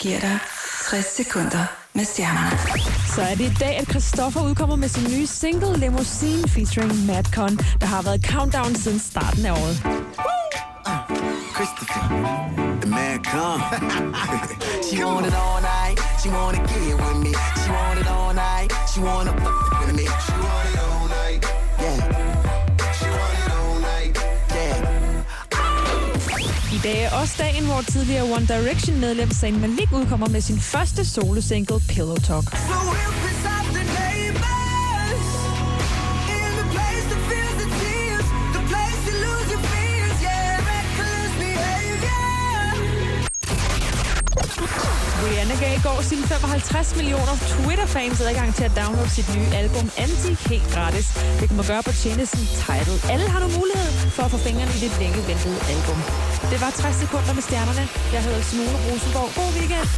giver dig 60 sekunder med stjernerne. Så er det i dag, at Christoffer udkommer med sin nye single Limousine featuring Madcon, der har været countdown siden starten af året. Christopher, the man come. she want it all night. She wanna get with me. She want it all night. She wanna fuck with me. She want it all I dag er også dagen, hvor tidligere One Direction-medlem Zayn Malik udkommer med sin første solo-single Pillow Talk. So Rihanna gav i går sine 55 millioner Twitter-fans adgang til at downloade sit nye album Anti helt gratis. Det kan man gøre på tjenesten Tidal. Alle har nu mulighed for at få fingrene i det længe ventede album. Det var 60 sekunder med stjernerne. Jeg hedder Simone Rosenborg. God weekend.